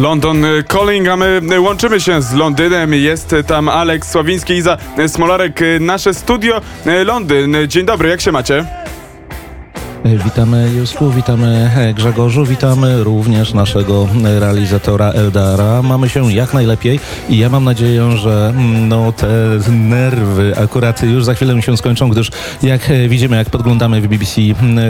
London Calling, a my łączymy się z Londynem. Jest tam Aleks Sławiński i za Smolarek, nasze studio Londyn. Dzień dobry, jak się macie? Witamy Józku, witamy Grzegorzu, witamy również naszego realizatora Eldara. Mamy się jak najlepiej i ja mam nadzieję, że no, te nerwy akurat już za chwilę się skończą, gdyż jak widzimy, jak podglądamy w BBC,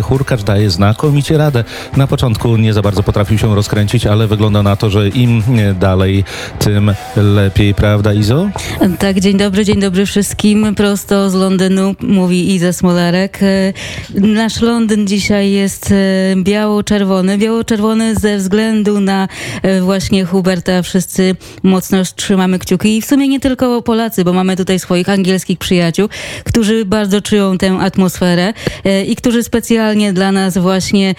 Hurkacz daje znakomicie radę. Na początku nie za bardzo potrafił się rozkręcić, ale wygląda na to, że im dalej, tym lepiej, prawda Izo? Tak, dzień dobry, dzień dobry wszystkim. Prosto z Londynu mówi Iza Smolarek. Nasz Londyn dzisiaj jest biało-czerwony. Biało-czerwony ze względu na właśnie Huberta. Wszyscy mocno trzymamy kciuki i w sumie nie tylko Polacy, bo mamy tutaj swoich angielskich przyjaciół, którzy bardzo czują tę atmosferę i którzy specjalnie dla nas właśnie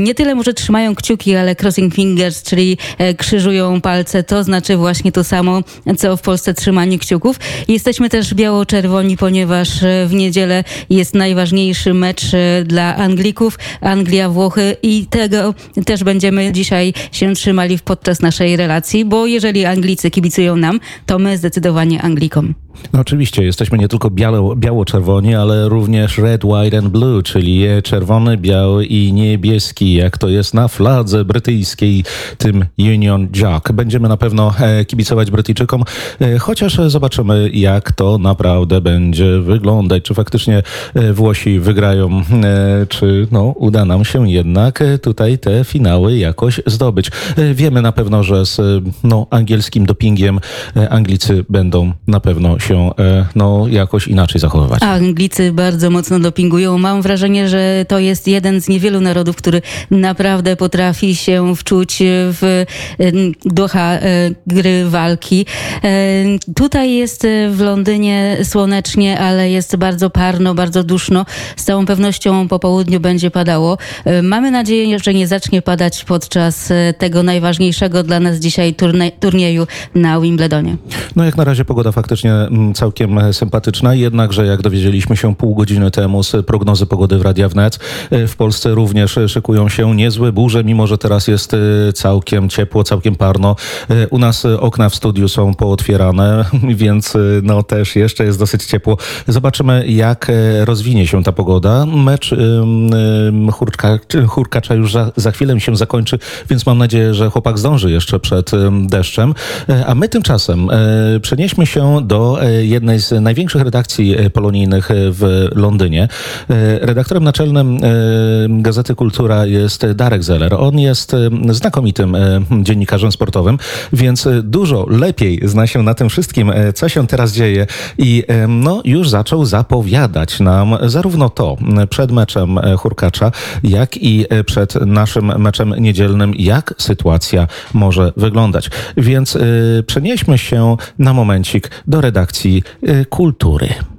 nie tyle może trzymają kciuki, ale crossing fingers, czyli krzyżują palce. To znaczy właśnie to samo, co w Polsce trzymanie kciuków. Jesteśmy też biało-czerwoni, ponieważ w niedzielę jest najważniejszy mecz dla Anglii Anglików, Anglia, Włochy i tego też będziemy dzisiaj się trzymali podczas naszej relacji, bo jeżeli Anglicy kibicują nam, to my zdecydowanie Anglikom. No oczywiście, jesteśmy nie tylko biało, biało-czerwoni, ale również red, white and blue, czyli czerwony, biały i niebieski, jak to jest na fladze brytyjskiej, tym Union Jack. Będziemy na pewno kibicować Brytyjczykom, chociaż zobaczymy, jak to naprawdę będzie wyglądać. Czy faktycznie Włosi wygrają, czy no, uda nam się jednak tutaj te finały jakoś zdobyć. Wiemy na pewno, że z no, angielskim dopingiem Anglicy będą na pewno się no, jakoś inaczej zachowywać. Anglicy bardzo mocno dopingują. Mam wrażenie, że to jest jeden z niewielu narodów, który naprawdę potrafi się wczuć w ducha gry walki. Tutaj jest w Londynie słonecznie, ale jest bardzo parno, bardzo duszno. Z całą pewnością po południu będzie padało. Mamy nadzieję, że nie zacznie padać podczas tego najważniejszego dla nas dzisiaj turnie turnieju na Wimbledonie. No jak na razie pogoda faktycznie całkiem sympatyczna, jednakże jak dowiedzieliśmy się pół godziny temu z prognozy pogody w Radia Wnet, w Polsce również szykują się niezłe burze, mimo że teraz jest całkiem ciepło, całkiem parno. U nas okna w studiu są pootwierane, więc no też jeszcze jest dosyć ciepło. Zobaczymy jak rozwinie się ta pogoda. Mecz Hurka, Hurkacza już za, za chwilę się zakończy, więc mam nadzieję, że chłopak zdąży jeszcze przed deszczem. A my tymczasem przenieśmy się do jednej z największych redakcji polonijnych w Londynie. Redaktorem naczelnym Gazety Kultura jest Darek Zeller. On jest znakomitym dziennikarzem sportowym, więc dużo lepiej zna się na tym wszystkim, co się teraz dzieje i no, już zaczął zapowiadać nam zarówno to przed meczem Hurkacza, jak i przed naszym meczem niedzielnym, jak sytuacja może wyglądać. Więc przenieśmy się na momencik do redakcji kultury.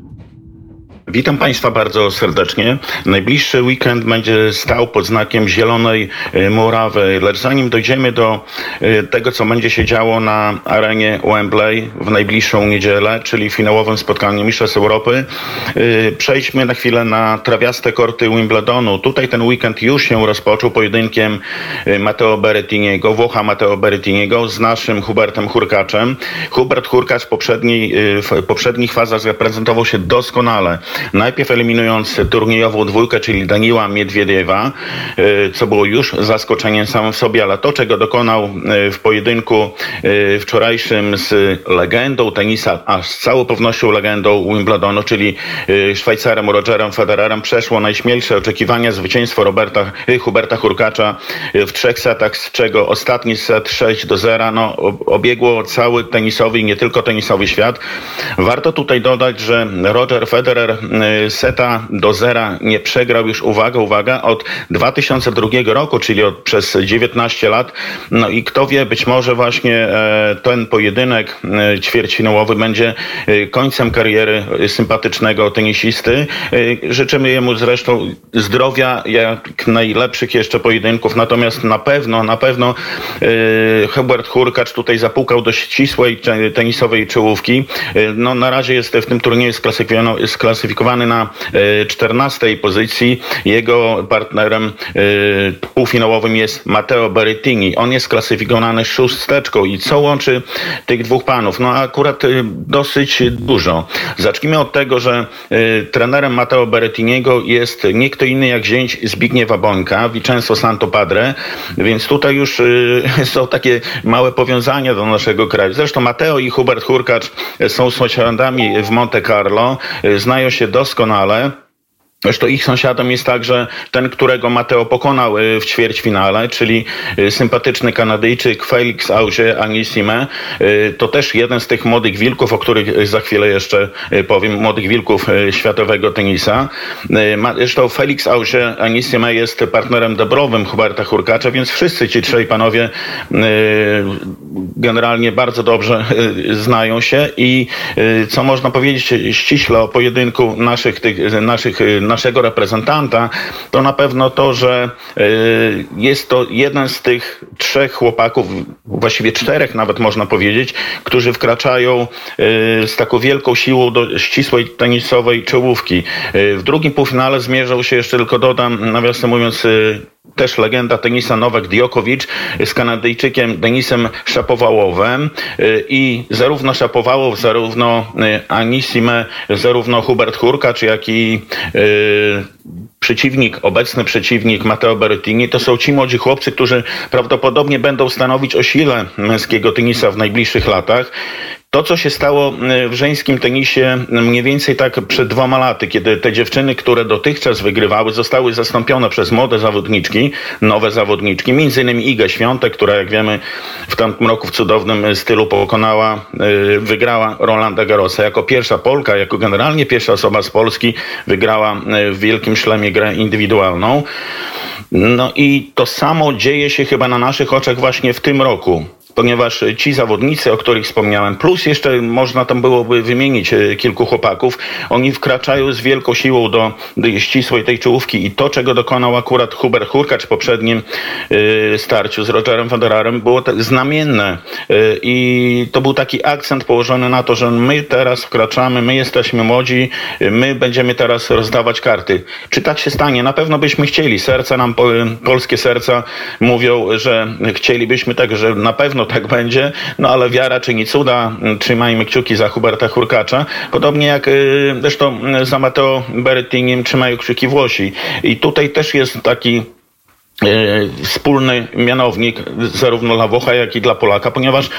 Witam Państwa bardzo serdecznie. Najbliższy weekend będzie stał pod znakiem Zielonej Murawy. Lecz zanim dojdziemy do tego, co będzie się działo na arenie Wembley w najbliższą niedzielę, czyli finałowym spotkaniu Mistrzostw Europy, przejdźmy na chwilę na trawiaste korty Wimbledonu. Tutaj ten weekend już się rozpoczął pojedynkiem Matteo Berrettiniego, Włocha Matteo Berrettiniego z naszym Hubertem Hurkaczem. Hubert Hurkacz w, poprzedniej, w poprzednich fazach zaprezentował się doskonale najpierw eliminując turniejową dwójkę, czyli Daniła Miedwiediewa, co było już zaskoczeniem samym w sobie, ale to, czego dokonał w pojedynku wczorajszym z legendą tenisa, a z całą pewnością legendą Wimbledonu, czyli Szwajcarem Rogerem Federerem, przeszło najśmielsze oczekiwania zwycięstwo Roberta, Huberta Hurkacza w trzech setach, z czego ostatni set 6 do 0, no, obiegło cały tenisowy nie tylko tenisowy świat. Warto tutaj dodać, że Roger Federer seta do zera nie przegrał już, uwaga, uwaga, od 2002 roku, czyli od, przez 19 lat. No i kto wie, być może właśnie e, ten pojedynek e, ćwierćfinałowy będzie e, końcem kariery sympatycznego tenisisty. Życzymy jemu zresztą zdrowia, jak najlepszych jeszcze pojedynków, natomiast na pewno, na pewno Hubert Hurkacz tutaj zapukał do ścisłej tenisowej czołówki. No na razie jest w tym turnieju sklasyfikowany sklasyfikowany na 14 pozycji. Jego partnerem półfinałowym jest Matteo Berrettini. On jest klasyfikowany szósteczką i co łączy tych dwóch panów? No akurat dosyć dużo. Zacznijmy od tego, że trenerem Matteo Berrettiniego jest nie kto inny jak zięć Zbigniewa Bońka, Vincenzo Santo Padre, więc tutaj już są takie małe powiązania do naszego kraju. Zresztą Mateo i Hubert Hurkacz są sąsiadami w Monte Carlo, znają się doskonale. Zresztą ich sąsiadem jest także ten, którego Mateo pokonał y, w ćwierćfinale, czyli y, sympatyczny Kanadyjczyk Felix Auger Anisime. Y, to też jeden z tych młodych wilków, o których za chwilę jeszcze powiem, młodych wilków światowego tenisa. Zresztą Felix Auger Anisime jest partnerem dobrowym Huberta Hurkacza, więc wszyscy ci trzej panowie generalnie bardzo dobrze znają się i co można powiedzieć ściśle o pojedynku naszych, tych, naszych naszego reprezentanta, to na pewno to, że jest to jeden z tych trzech chłopaków, właściwie czterech nawet można powiedzieć, którzy wkraczają z taką wielką siłą do ścisłej tenisowej czołówki. W drugim półfinale zmierzał się, jeszcze tylko dodam, nawiasem mówiąc, też legenda tenisa Nowak Djokovic z Kanadyjczykiem Denisem Szapowałowem i zarówno Szapowałow, zarówno Anisime, zarówno Hubert Hurkacz, jak i przeciwnik, obecny przeciwnik Matteo Berrettini, to są ci młodzi chłopcy, którzy prawdopodobnie będą stanowić o sile męskiego tenisa w najbliższych latach. To, co się stało e, w żeńskim tenisie mniej więcej tak przed dwoma laty, kiedy te dziewczyny, które dotychczas wygrywały, zostały zastąpione przez młode zawodniczki, nowe zawodniczki, innymi Iga Świątek, która jak wiemy w tamtym roku w cudownym stylu pokonała, e, wygrała Rolanda Garrosa jako pierwsza Polka, jako generalnie pierwsza osoba z Polski wygrała e, w wielkim szlemie grę indywidualną. No i to samo dzieje się chyba na naszych oczach właśnie w tym roku ponieważ ci zawodnicy, o których wspomniałem, plus jeszcze można tam byłoby wymienić e, kilku chłopaków, oni wkraczają z wielką siłą do, do ścisłej tej czołówki i to, czego dokonał akurat Hubert Hurkacz w poprzednim y, starciu z Rogerem Federerem, było tak znamienne y, i to był taki akcent położony na to, że my teraz wkraczamy, my jesteśmy młodzi, my będziemy teraz rozdawać karty. Czy tak się stanie? Na pewno byśmy chcieli. Serca nam, polskie serca mówią, że chcielibyśmy tak, że na pewno pewno tak będzie, no ale wiara czyni cuda. Trzymajmy kciuki za Huberta Hurkacza. Podobnie jak y, zresztą za Matteo Berrettiniem trzymają kciuki Włosi. I tutaj też jest taki y, wspólny mianownik zarówno dla Włocha, jak i dla Polaka, ponieważ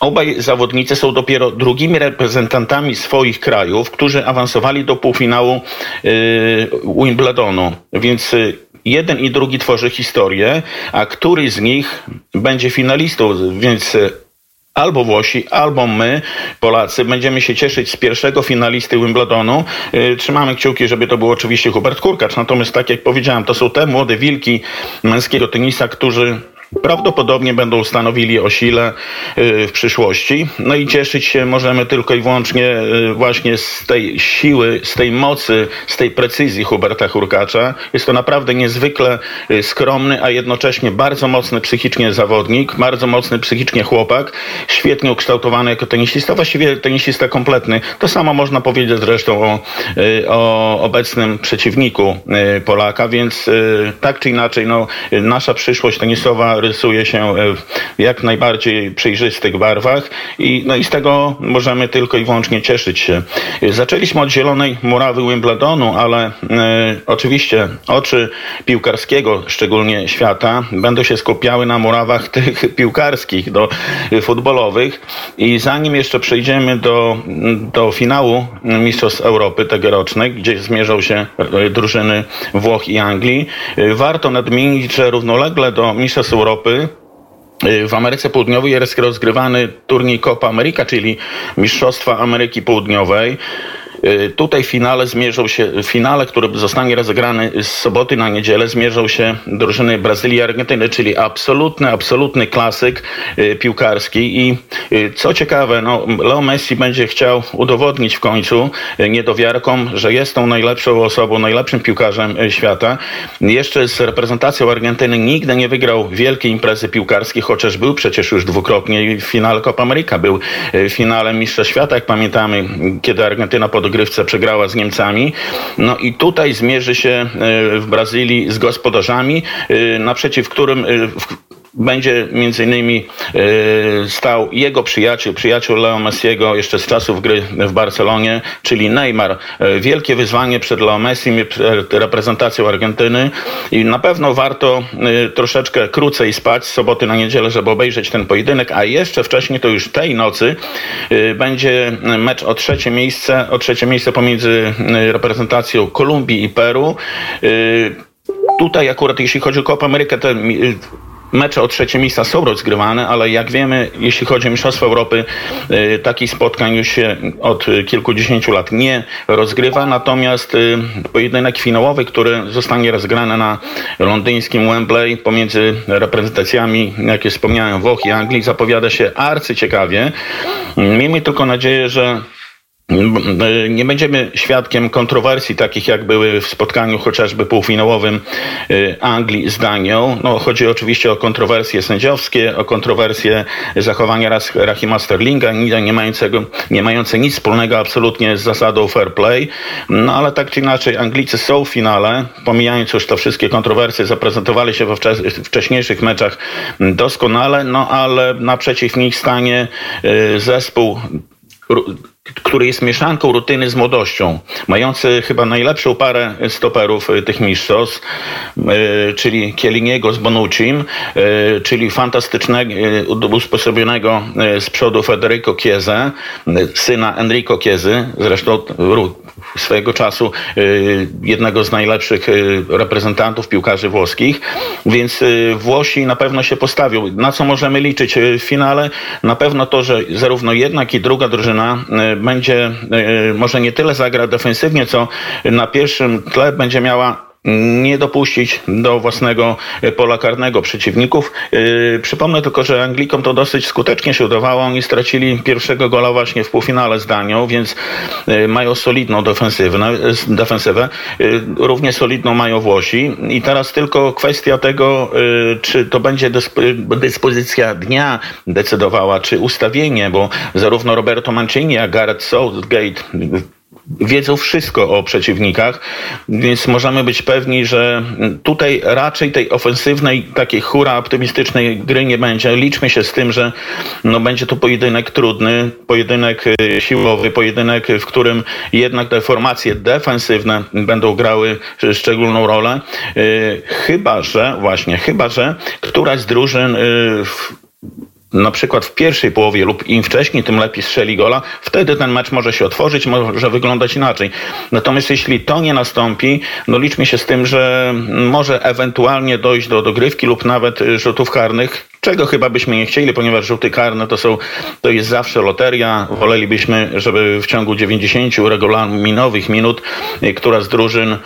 Obaj zawodnicy są dopiero drugimi reprezentantami swoich krajów, którzy awansowali do półfinału y, Wimbledonu. Więc jeden i drugi tworzy historię, a który z nich będzie finalistą, więc e, albo Włosi, albo my, Polacy, będziemy się cieszyć z pierwszego finalisty Wimbledonu. E, trzymamy kciuki, żeby to był oczywiście Hubert Kurkacz. Natomiast tak jak powiedziałem, to są te młode wilki męskiego tenisa, którzy prawdopodobnie będą stanowili o sile y, w przyszłości. No i cieszyć się możemy tylko i wyłącznie y, właśnie z tej siły, z tej mocy, z tej precyzji Huberta Hurkacza. Jest to naprawdę niezwykle y, skromny, a jednocześnie bardzo mocny psychicznie zawodnik, bardzo mocny psychicznie chłopak, świetnie ukształtowany jako tenisista, właściwie tenisista kompletny. To samo można powiedzieć zresztą o, o obecnym przeciwniku Polaka, więc tak czy inaczej, no, nasza przyszłość tenisowa rysuje się e, w jak najbardziej przejrzystych barwach i, no i z tego możemy tylko i wyłącznie cieszyć się. Zaczęliśmy od zielonej murawy Wimbledonu, ale e, oczywiście oczy piłkarskiego, szczególnie świata, będą się skupiały na murawach tych piłkarskich, do futbolowych i zanim jeszcze przejdziemy do, do finału Mistrzostw Europy tegorocznych, gdzie zmierzą się e, drużyny Włoch i Anglii, warto nadmienić, że równolegle do Mistrzostw Europy Europy y, w Ameryce Południowej jest rozgrywany turniej Copa America, czyli Mistrzostwa Ameryki Południowej. Y, tutaj finale zmierzą się, finale, który zostanie rozegrany z soboty na niedzielę, zmierzą się drużyny Brazylii i Argentyny, czyli absolutny, absolutny klasyk y, piłkarski i y, co ciekawe, no, Leo Messi będzie chciał udowodnić w końcu niedowiarkom, że jest tą najlepszą osobą, najlepszym piłkarzem świata. Jeszcze z reprezentacją Argentyny nigdy nie wygrał wielkiej imprezy piłkarskiej, chociaż był przecież już dwukrotnie w finale Copa America, był finale Mistrza Świata, jak pamiętamy, kiedy Argentyna pod rozgrywce przegrała z Niemcami. No i tutaj zmierzy się e, w Brazylii z gospodarzami, e, naprzeciw którym e, będzie między innymi e, stał jego przyjaciel, przyjaciel Leo Messiego jeszcze z czasów gry w Barcelonie, czyli Neymar. E, Wielkie wyzwanie przed Leo Messi, przed reprezentacją Argentyny i na pewno warto e, troszeczkę krócej spać z soboty na niedzielę, żeby obejrzeć ten pojedynek, a jeszcze wcześniej, to już tej nocy, będzie mecz o trzecie miejsce, o trzecie miejsce pomiędzy reprezentacją Kolumbii i Peru. Tutaj akurat jeśli chodzi o Copa Amerykę, te mecze o trzecie miejsca są rozgrywane, ale jak wiemy, jeśli chodzi o Mistrzostwo Europy, y, takich spotkań już się od kilkudziesięciu lat nie rozgrywa, natomiast y, pojedynek finałowy, który zostanie rozgrany na londyńskim Wembley pomiędzy reprezentacjami, jak już wspomniałem, Włoch i Anglii, zapowiada się arcyciekawie. Miejmy tylko nadzieję, że nie będziemy świadkiem kontrowersji takich jak były w spotkaniu chociażby półfinałowym y, Anglii z Danią. No, chodzi oczywiście o kontrowersje sędziowskie, o kontrowersje zachowania Rahima Sterlinga, nie, mającego, nie mające nic wspólnego absolutnie z zasadą fair play. No ale tak czy inaczej Anglicy są w finale, pomijając już to wszystkie kontrowersje, zaprezentowali się we wcze- wcześniejszych meczach doskonale, no ale naprzeciw nich stanie y, zespół który jest mieszanką rutyny z młodością, mający chyba najlepszą parę stoperów y, tych mistrzostw, y, czyli Kieliniego z Bonuccim, y, czyli fantastycznego, usposobionego z przodu Federico Chiesa, syna Enrico Chiesy, zresztą swojego czasu y, jednego z najlepszych y, reprezentantów piłkarzy włoskich, więc y, Włosi na pewno się postawią. Na co możemy liczyć w finale? Na pewno to, że zarówno jedna, jak i druga drużyna będzie może nie tyle zagra defensywnie, co na pierwszym tle będzie miała nie dopuścić do własnego e, pola karnego przeciwników. Yy, przypomnę tylko, że Anglikom to dosyć skutecznie się udawało. Oni stracili pierwszego gola właśnie w półfinale z Danią, więc yy, mają solidną defensywę. równie solidną mają Włosi. I teraz tylko kwestia tego, czy to będzie dysp- dyspozycja dnia decydowała, czy ustawienie, bo zarówno Roberto Mancini, jak Gareth Southgate wiedzą wszystko o przeciwnikach, więc możemy być pewni, że tutaj raczej tej ofensywnej, takiej hura optymistycznej gry nie będzie. Liczmy się z tym, że no, będzie to pojedynek trudny, pojedynek y, siłowy, pojedynek, w którym jednak te formacje defensywne będą grały szczególną rolę. Y, Chyba, że właśnie, chyba, że któraś z drużyn y, w na przykład w pierwszej połowie lub im wcześniej, tym lepiej strzeli gola, wtedy ten mecz może się otworzyć, może wyglądać inaczej. Natomiast jeśli to nie nastąpi, no liczmy się z tym, że może ewentualnie dojść do dogrywki lub nawet y, rzutów karnych, czego chyba byśmy nie chcieli, ponieważ rzuty karne to są, to jest zawsze loteria. Wolelibyśmy, żeby w ciągu 90 regulaminowych minut y, która z drużyn y,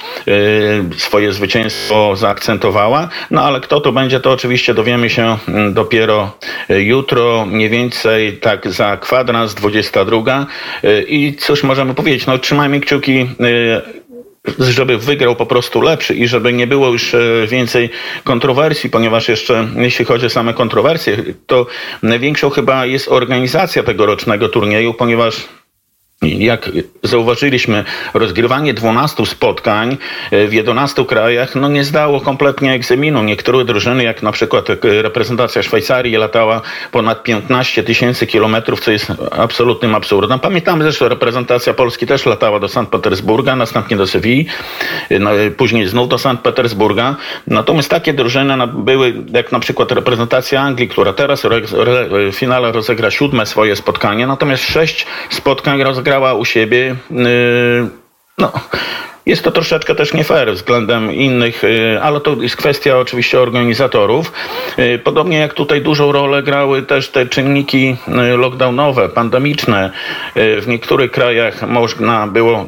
swoje zwycięstwo zaakcentowała. No ale kto to będzie, to oczywiście dowiemy się mm, dopiero y, jutro, mniej więcej tak za kwadrans 22. Y, I cóż możemy powiedzieć, no trzymajmy kciuki żeby wygrał po prostu lepszy i żeby nie było już e, więcej kontrowersji, ponieważ jeszcze jeśli chodzi o same kontrowersje, to największą chyba jest organizacja tegorocznego turnieju, ponieważ jak zauważyliśmy, rozgrywanie 12 spotkań e, w 11 krajach no nie zdało kompletnie egzaminu. Niektóre drużyny, jak na przykład e, reprezentacja Szwajcarii, latała ponad 15 tysięcy kilometrów, co jest absolutnym absurdem. Pamiętamy zresztą, reprezentacja Polski też latała do Sankt Petersburga, następnie do Sewilli, e, no, później znów do Sankt Petersburga. Natomiast takie drużyny no, były, jak na przykład reprezentacja Anglii, która teraz w finale rozegra siódme swoje spotkanie, natomiast sześć spotkań rozegrała u siebie. Yy, no, jest to troszeczkę też nie fair względem innych, y, ale to jest kwestia oczywiście organizatorów. Y, Podobnie jak tutaj dużą rolę grały też te czynniki y, lockdownowe, pandemiczne. Y, W niektórych krajach można było y,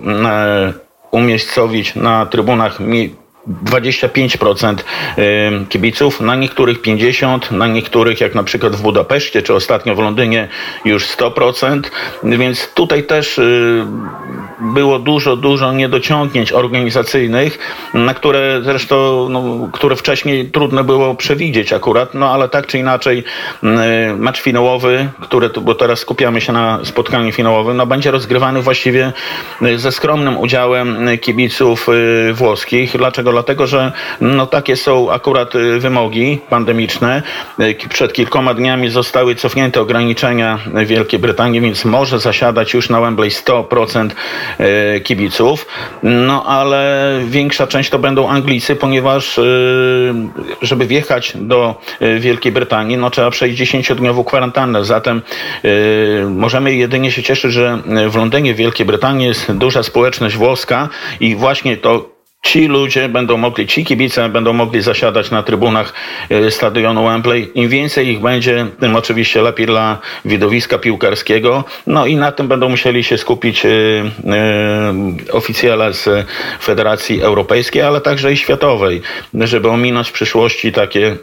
umiejscowić na trybunach 25% y, kibiców, na niektórych 50%, na niektórych jak na przykład w Budapeszcie, czy ostatnio w Londynie już 100%, więc tutaj też y, było dużo, dużo niedociągnięć organizacyjnych, na które zresztą, no, które wcześniej trudno było przewidzieć akurat, no ale tak czy inaczej mm, mecz finałowy, który, bo teraz skupiamy się na spotkaniu finałowym, no będzie rozgrywany właściwie y, ze skromnym udziałem y, kibiców y, włoskich. Dlaczego? Dlatego, że no takie są akurat wymogi pandemiczne. Przed kilkoma dniami zostały cofnięte ograniczenia Wielkiej Brytanii, więc może zasiadać już na Wembley 100% y, kibiców. No ale większa część to będą Anglicy, ponieważ y, żeby wjechać do y, Wielkiej Brytanii, no trzeba przejść 10-dniową kwarantannę. Zatem możemy jedynie się cieszyć, że w Londynie, Wielkiej Brytanii jest duża społeczność włoska i właśnie to Ci ludzie będą mogli, ci kibice będą mogli zasiadać na trybunach y, stadionu Wembley. Im więcej ich będzie, tym oczywiście lepiej dla widowiska piłkarskiego. No i na tym będą musieli się skupić y, y, oficjele z Federacji Europejskiej, ale także i światowej, żeby ominąć w przyszłości takie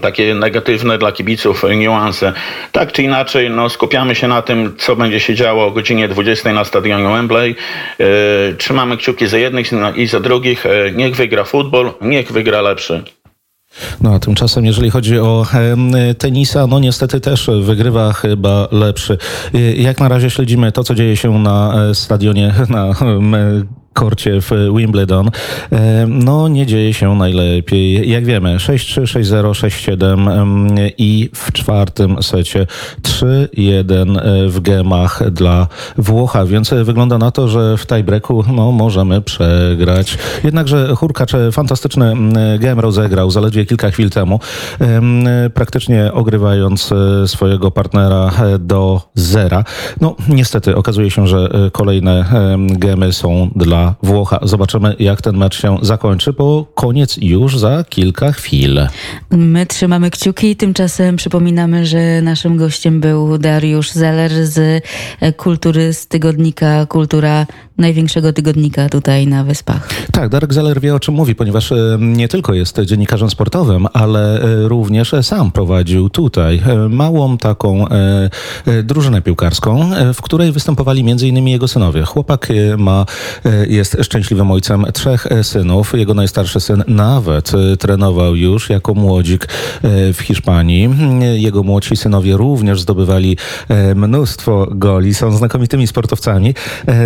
takie negatywne dla kibiców niuanse. Tak czy inaczej, no, skupiamy się na tym, co będzie się działo o godzinie 20 na stadionie Wembley. Yy, trzymamy kciuki za jednych i za drugich. Yy, niech wygra futbol, niech wygra lepszy. No a tymczasem, jeżeli chodzi o em, tenisa, no niestety też wygrywa chyba lepszy. Jak na razie śledzimy to, co dzieje się na e, stadionie, na korcie w Wimbledon. Em, No nie dzieje się najlepiej. Jak wiemy, 6-3, 6-0, 6-7 em, i w czwartym secie 3-1 e, w gemach dla Włocha, więc e, wygląda na to, że w tiebreaku no, możemy przegrać. Jednakże Hurkacz e, fantastyczny gem rozegrał zaledwie kilka chwil temu, em, praktycznie ogrywając e, swojego partnera e, do zera. No niestety okazuje się, że e, kolejne em, gemy są dla Włocha. Zobaczymy jak ten mecz się zakończy, bo koniec już za kilka chwil. My trzymamy kciuki, tymczasem przypominamy, że naszym gościem był Dariusz Zeller z Kultury, z tygodnika Kultura, największego tygodnika tutaj na Wyspach. Tak, Darek Zeller wie o czym mówi, ponieważ e, nie tylko jest dziennikarzem sportowym, ale e, również sam prowadził tutaj e, małą taką drużynę piłkarską, w której występowali m.in. jego synowie. Chłopak ma, jest szczęśliwym ojcem trzech synów. Jego najstarszy syn nawet trenował już jako młodzik w Hiszpanii. Jego młodsi synowie również zdobywali mnóstwo goli, są znakomitymi sportowcami.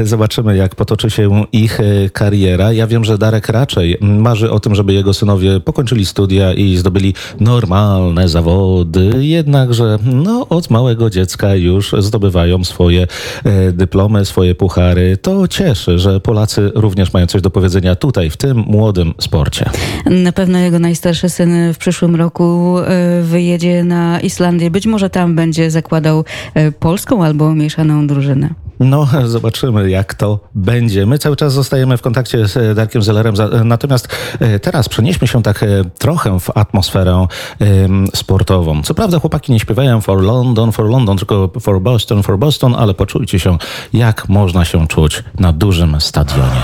Zobaczymy, jak potoczy się ich e, kariera. Ja wiem, że Darek raczej marzy o tym, żeby jego synowie pokończyli studia i zdobyli normalne zawody, jednakże no, od małego dziecka już zdobywają swoje e, dyplomy, swoje puchary. To cieszy, że Polacy również mają coś do powiedzenia tutaj, w tym młodym sporcie. Na pewno jego najstarszy syn w przyszłym roku e, wyjedzie na Islandię. Być może tam będzie zakładał polską albo mieszaną drużynę. No, zobaczymy, jak to będzie. My cały czas zostajemy w kontakcie z Darkiem Zellerem, natomiast e, teraz przenieśmy się tak e, trochę w atmosferę sportową. Co prawda chłopaki nie śpiewają for London, for London, tylko for Boston, for Boston, ale poczujcie się, jak można się czuć na dużym stadionie.